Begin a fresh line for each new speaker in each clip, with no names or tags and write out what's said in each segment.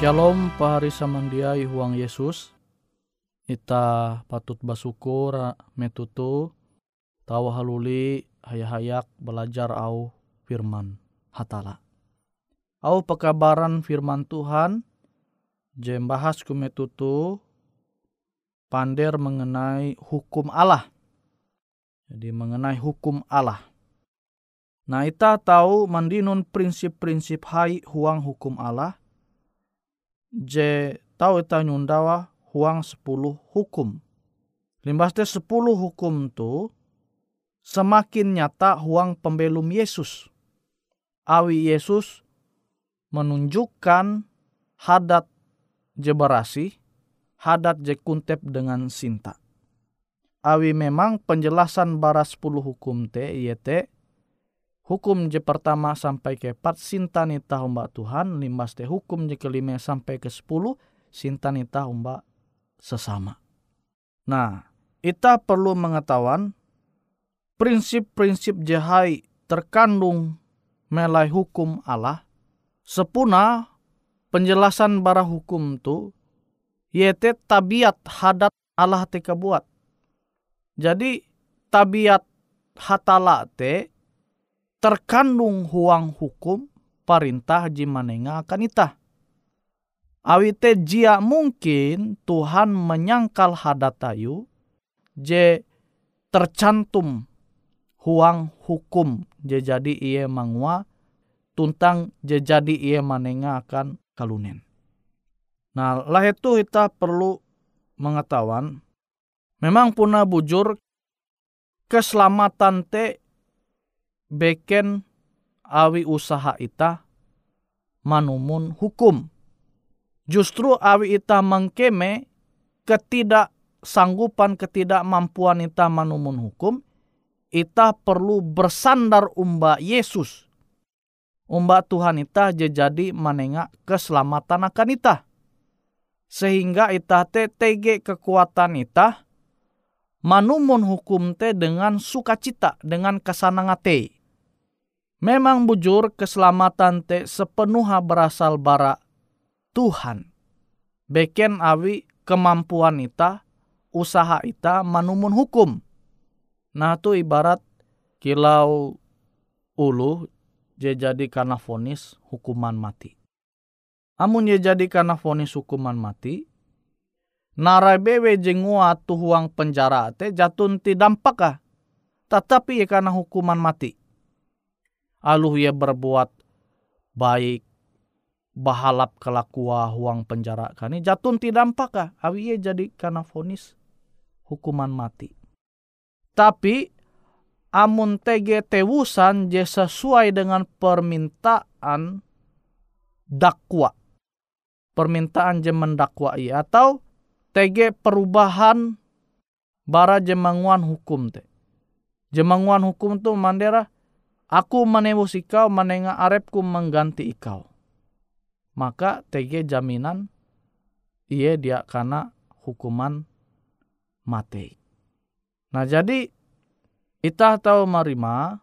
Shalom pahari samandiai huang Yesus. Ita patut bersyukur metutu tahu haluli hayak-hayak belajar au firman hatala. Au pekabaran firman Tuhan jem bahas ku metutu pander mengenai hukum Allah. Jadi mengenai hukum Allah. Nah, ita tahu mandinun prinsip-prinsip hai huang hukum Allah je tau ita nyundawa huang sepuluh hukum. Limbas te sepuluh hukum tu semakin nyata huang pembelum Yesus. Awi Yesus menunjukkan hadat je berasi, hadat je kuntep dengan sinta. Awi memang penjelasan bara sepuluh hukum te iete Hukum je pertama sampai ke empat sinta nita humba Tuhan, limbas te hukum je kelima sampai ke sepuluh sinta nita humba sesama. Nah, kita perlu mengetahuan prinsip-prinsip jahai terkandung melai hukum Allah. Sepuna penjelasan bara hukum tu, yaitu tabiat hadat Allah teka buat. Jadi tabiat hatala te terkandung huang hukum perintah jimanenga akan ita. Awite jia mungkin Tuhan menyangkal hadatayu je tercantum huang hukum je jadi ia mangwa tuntang je jadi ia manenga akan kalunen. Nah lah itu kita perlu mengetahuan memang puna bujur keselamatan te beken awi usaha ita manumun hukum. Justru awi ita mengkeme ketidaksanggupan ketidakmampuan ita manumun hukum, ita perlu bersandar umba Yesus. Umba Tuhan ita jadi menengak keselamatan akan ita. Sehingga ita te tege kekuatan ita manumun hukum te dengan sukacita, dengan kesanangate Memang bujur keselamatan te sepenuhnya berasal bara Tuhan. Beken awi kemampuan ita, usaha ita manumun hukum. Nah tu ibarat kilau ulu je jadi karena fonis hukuman mati. Amun je jadi karena fonis hukuman mati, narai bewe jengua tuhuang penjara te jatun ti dampak Tetapi ya karena hukuman mati aluh ia berbuat baik bahalap kelakua huang penjara. Kani jatun tidak kah awi ia jadi karena fonis hukuman mati. Tapi amun tege tewusan je sesuai dengan permintaan dakwa. Permintaan je mendakwa ia atau tege perubahan bara jemanguan hukum te. Jemanguan hukum tu mandera Aku menebus ikau menengah arepku mengganti ikau. Maka TG jaminan ia dia karena hukuman mati. Nah jadi kita tahu marima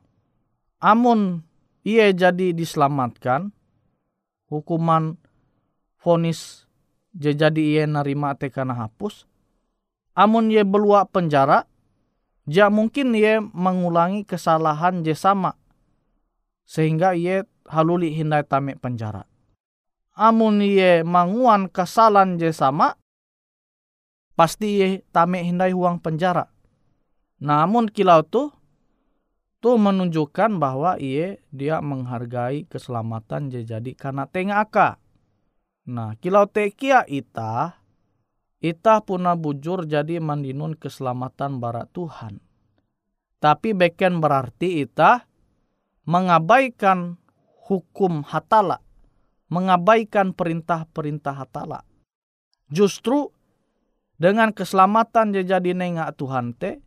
amun ia jadi diselamatkan hukuman fonis jadi ia narima te karena hapus amun ia beluak penjara ja mungkin ia mengulangi kesalahan je sama sehingga ia haluli hindai tame penjara. Amun ia manguan kesalahan je sama, pasti ia tame hindai huang penjara. Namun kilau tu, tu menunjukkan bahwa ia dia menghargai keselamatan je jadi karena tengah aka. Nah, kilau tekia ita, ita puna bujur jadi mandinun keselamatan barat Tuhan. Tapi beken berarti ita mengabaikan hukum hatala, mengabaikan perintah-perintah hatala. Justru dengan keselamatan jadi nengak Tuhan te,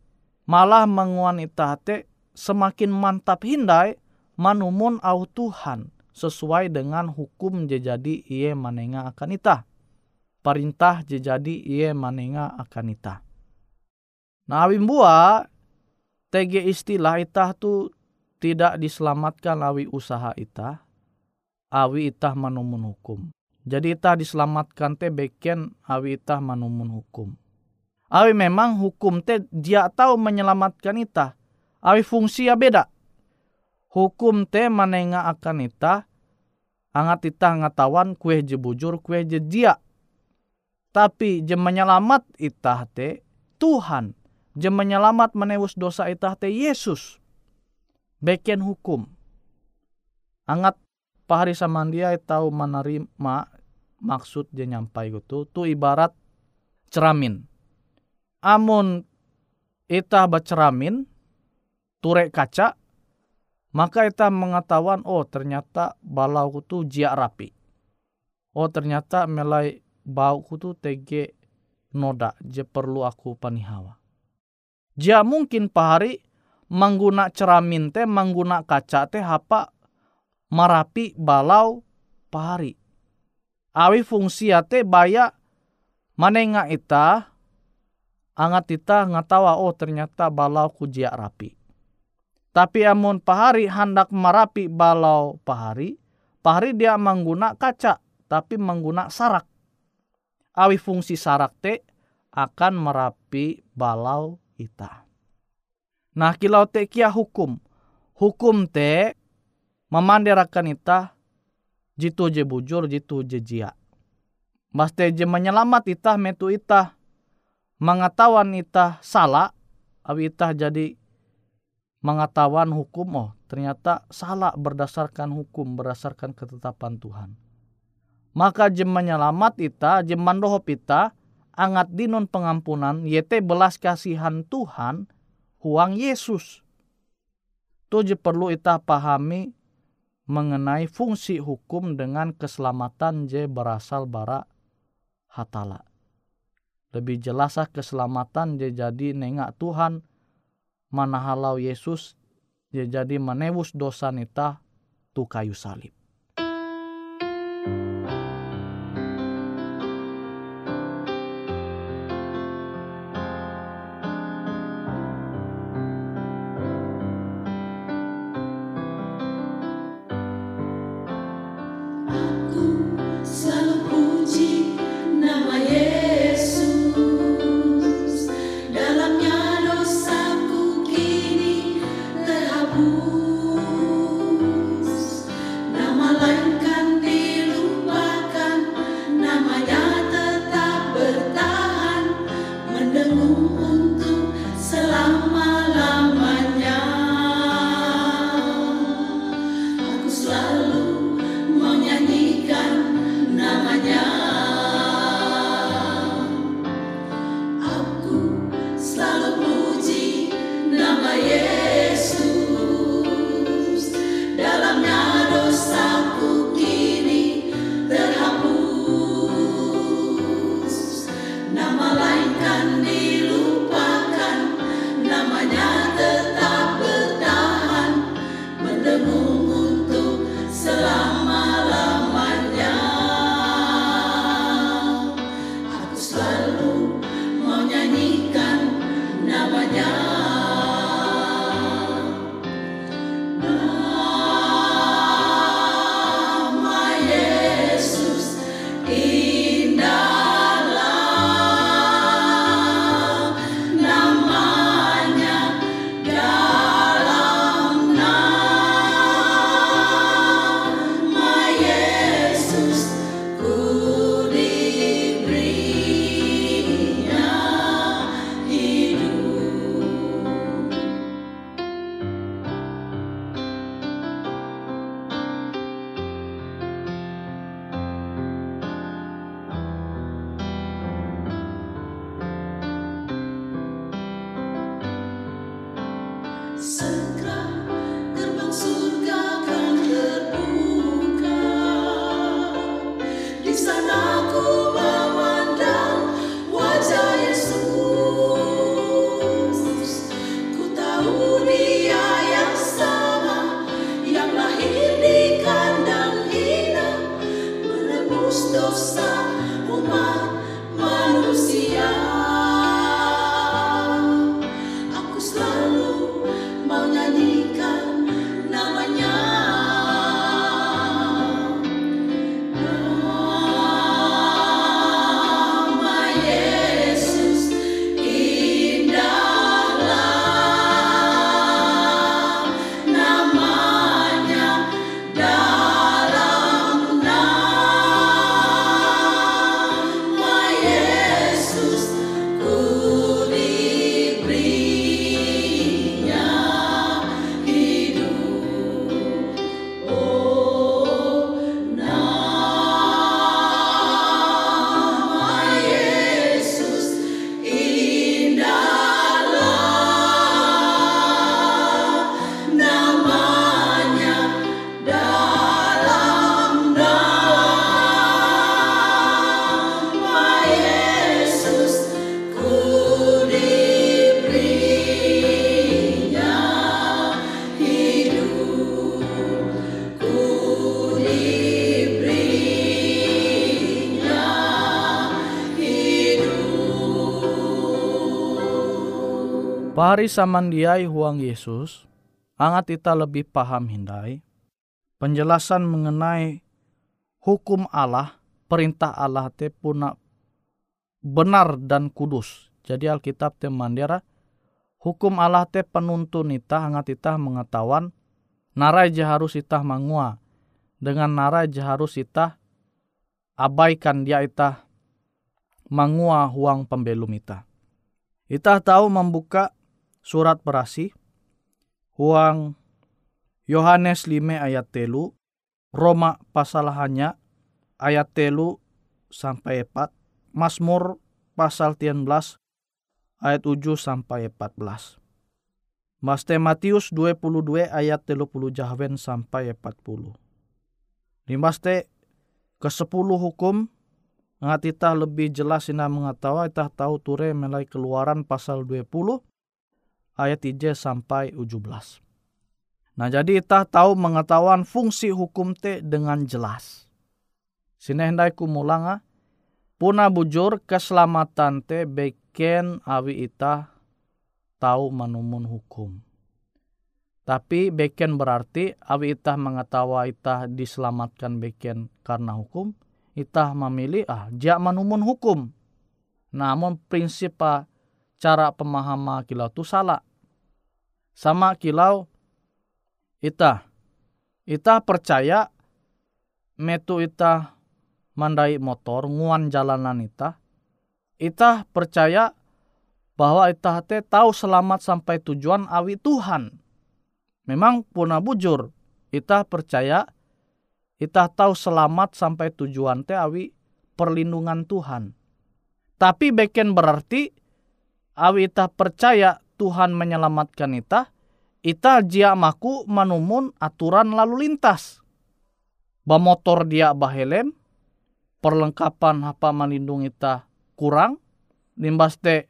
malah menguan ita te semakin mantap hindai manumun au Tuhan sesuai dengan hukum jadi iye manenga akan ita. Perintah jadi iye manenga akan ita. Nah awimbua tege istilah itah tu tidak diselamatkan awi usaha ita, awi itah manumun hukum. Jadi itah diselamatkan teh beken awi itah manumun hukum. Awi memang hukum teh dia tahu menyelamatkan itah. Awi fungsi ya beda. Hukum teh manenga akan itah angat itah ngatawan kue je bujur kue je dia. Tapi je menyelamat itah teh Tuhan. Je menyelamat menewus dosa itah teh Yesus. Beken hukum. Angat pahari samandia tahu menerima maksud dia nyampai gitu. Tu ibarat ceramin. Amun itah berceramin, turek kaca, maka kita mengetahuan oh ternyata balau tu jia rapi. Oh ternyata melai bau tu tege noda je perlu aku panihawa. Jia mungkin pahari mengguna ceramin teh mengguna kaca teh apa marapi balau pahari. Awi fungsi teh baya manenga ita angat ita ngatawa oh ternyata balau kujia rapi. Tapi amun pahari hendak merapi balau pahari, pahari dia mengguna kaca, tapi mengguna sarak. Awi fungsi sarak te akan merapi balau ita. Nah kilau te kia hukum. Hukum te memandirakan ita jitu je bujur, jitu je jia. Mas te je menyelamat ita metu ita mengetahuan ita salah, awi ita jadi mengetahuan hukum oh ternyata salah berdasarkan hukum berdasarkan ketetapan Tuhan maka jem menyelamat ita jem mandohop ita angat dinon pengampunan yete belas kasihan Tuhan huang Yesus tu je perlu ita pahami mengenai fungsi hukum dengan keselamatan je berasal bara hatala lebih jelasah keselamatan je jadi nengak Tuhan mana halau Yesus dia jadi menewus dosa nita tu kayu salib. Pahari samandiai huang Yesus, angat kita lebih paham hindai. Penjelasan mengenai hukum Allah, perintah Allah te puna benar dan kudus. Jadi Alkitab te mandira hukum Allah te penuntun ita hangat ita mengetahuan narai je harus ita mangua dengan narai je harus ita abaikan dia ita mangua huang pembelum ita. Ita tahu membuka surat berasi huang Yohanes 5 ayat telu, Roma pasal hanya ayat telu sampai 4, Mazmur pasal 13 ayat 7 sampai 14. Maste Matius 22 ayat 30 jahwen sampai 40. Limaste ke 10 hukum ngat kita lebih jelas ina mengetahui kita tahu ture mulai keluaran pasal 20 ayat 3 sampai 17. Nah jadi kita tahu mengetahuan fungsi hukum te dengan jelas. Sini hendai kumulanga puna bujur keselamatan te beken awi ita tahu manumun hukum. Tapi beken berarti awi itah mengetahui itah diselamatkan beken karena hukum, itah memilih ah jak manumun hukum. Namun prinsip ah, cara pemahama kilau tu salah. Sama kilau ita ita percaya metu ita mandai motor nguan jalanan ita ita percaya bahwa ita te tahu selamat sampai tujuan awi Tuhan. Memang puna bujur ita percaya ita tahu selamat sampai tujuan te awi perlindungan Tuhan. Tapi beken berarti awi ita percaya Tuhan menyelamatkan ita ita jia maku manumun aturan lalu lintas. Bamotor dia bahelem, perlengkapan apa melindungi ita kurang, limbas te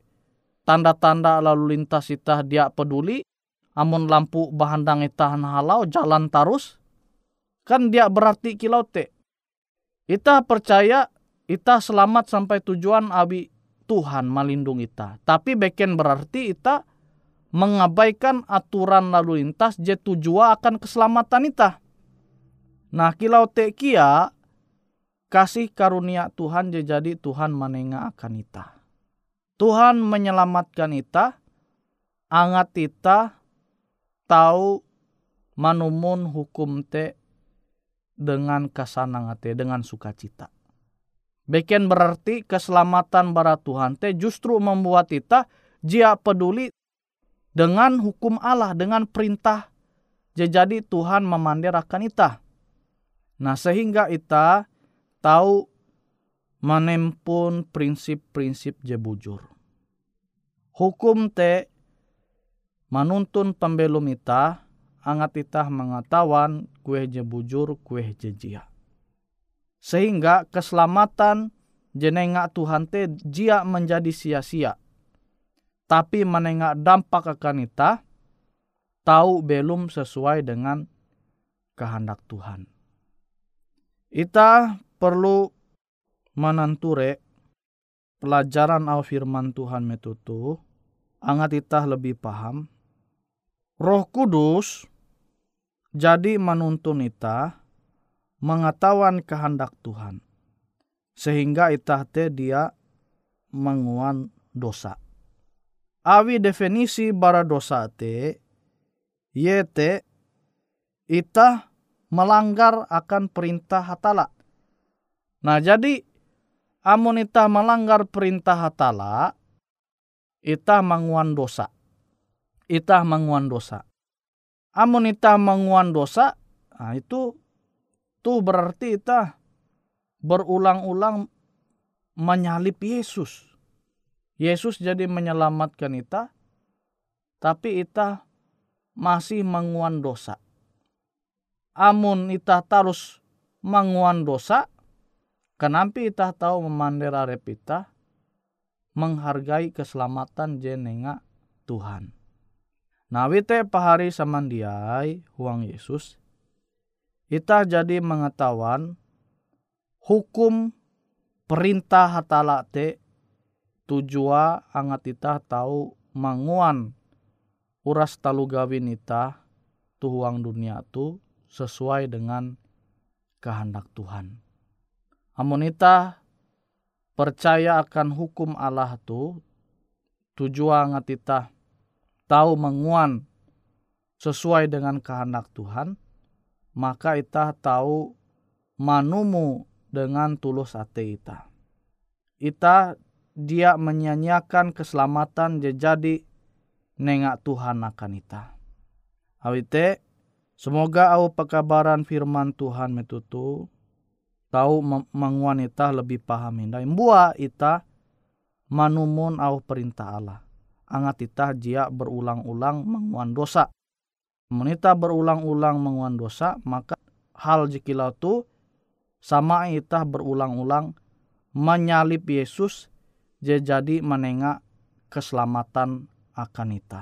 tanda-tanda lalu lintas ita dia peduli, amun lampu bahandang ita halau jalan tarus, kan dia berarti kilau te. Ita percaya ita selamat sampai tujuan abi Tuhan melindungi ita. Tapi beken berarti ita mengabaikan aturan lalu lintas je tujuan akan keselamatan ita. Nah kilau te kia kasih karunia Tuhan je jadi Tuhan menengah akan ita. Tuhan menyelamatkan ita, angat ita tahu manumun hukum te dengan kasanangate dengan sukacita. Beken berarti keselamatan bara Tuhan te justru membuat kita jia peduli dengan hukum Allah, dengan perintah. Jadi Tuhan memandirakan ita. Nah sehingga ita tahu menempun prinsip-prinsip je bujur. Hukum te menuntun pembelum ita, angat ita mengetahuan kue je bujur, kue je jia. Sehingga keselamatan jenengak Tuhan te jia menjadi sia-sia tapi menengah dampak akan ita tahu belum sesuai dengan kehendak Tuhan. Ita perlu menenture pelajaran au firman Tuhan metutu angat ita lebih paham Roh Kudus jadi menuntun ita mengetahuan kehendak Tuhan sehingga ita te dia menguan dosa awi definisi bara dosa te yete ita melanggar akan perintah hatala. Nah jadi amun ita melanggar perintah hatala, ita menguan dosa. Ita menguan dosa. Amun ita menguan dosa, nah itu tuh berarti ita berulang-ulang menyalip Yesus. Yesus jadi menyelamatkan kita, tapi kita masih menguan dosa. Amun kita terus menguan dosa, kenapa kita tahu memandera repita, menghargai keselamatan jenenga Tuhan. Nah, wite pahari samandiai huang Yesus, kita jadi mengetahuan hukum perintah hatala te tujua angat ita tahu manguan uras talu gawin ita tuhuang dunia tu sesuai dengan kehendak Tuhan. Amun ita percaya akan hukum Allah tu tujuan ita tahu menguan sesuai dengan kehendak Tuhan, maka ita tahu manumu dengan tulus hati ita. Ita dia menyanyiakan keselamatan jadi nengak Tuhan akan ita. Awite semoga au pekabaran firman Tuhan metutu tahu menguan ita lebih paham indah. Mbua ita manumun au perintah Allah. Angat ita jia berulang-ulang menguan dosa. Menita berulang-ulang menguan dosa, maka hal jikilau tu sama ita berulang-ulang menyalip Yesus jadi menengah keselamatan akan ita.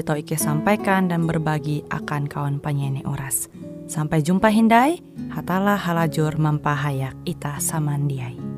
tau Ike sampaikan dan berbagi akan kawan panyene Uras. Sampai jumpa Hindai, hatalah halajur mampahayak Ita samandiai.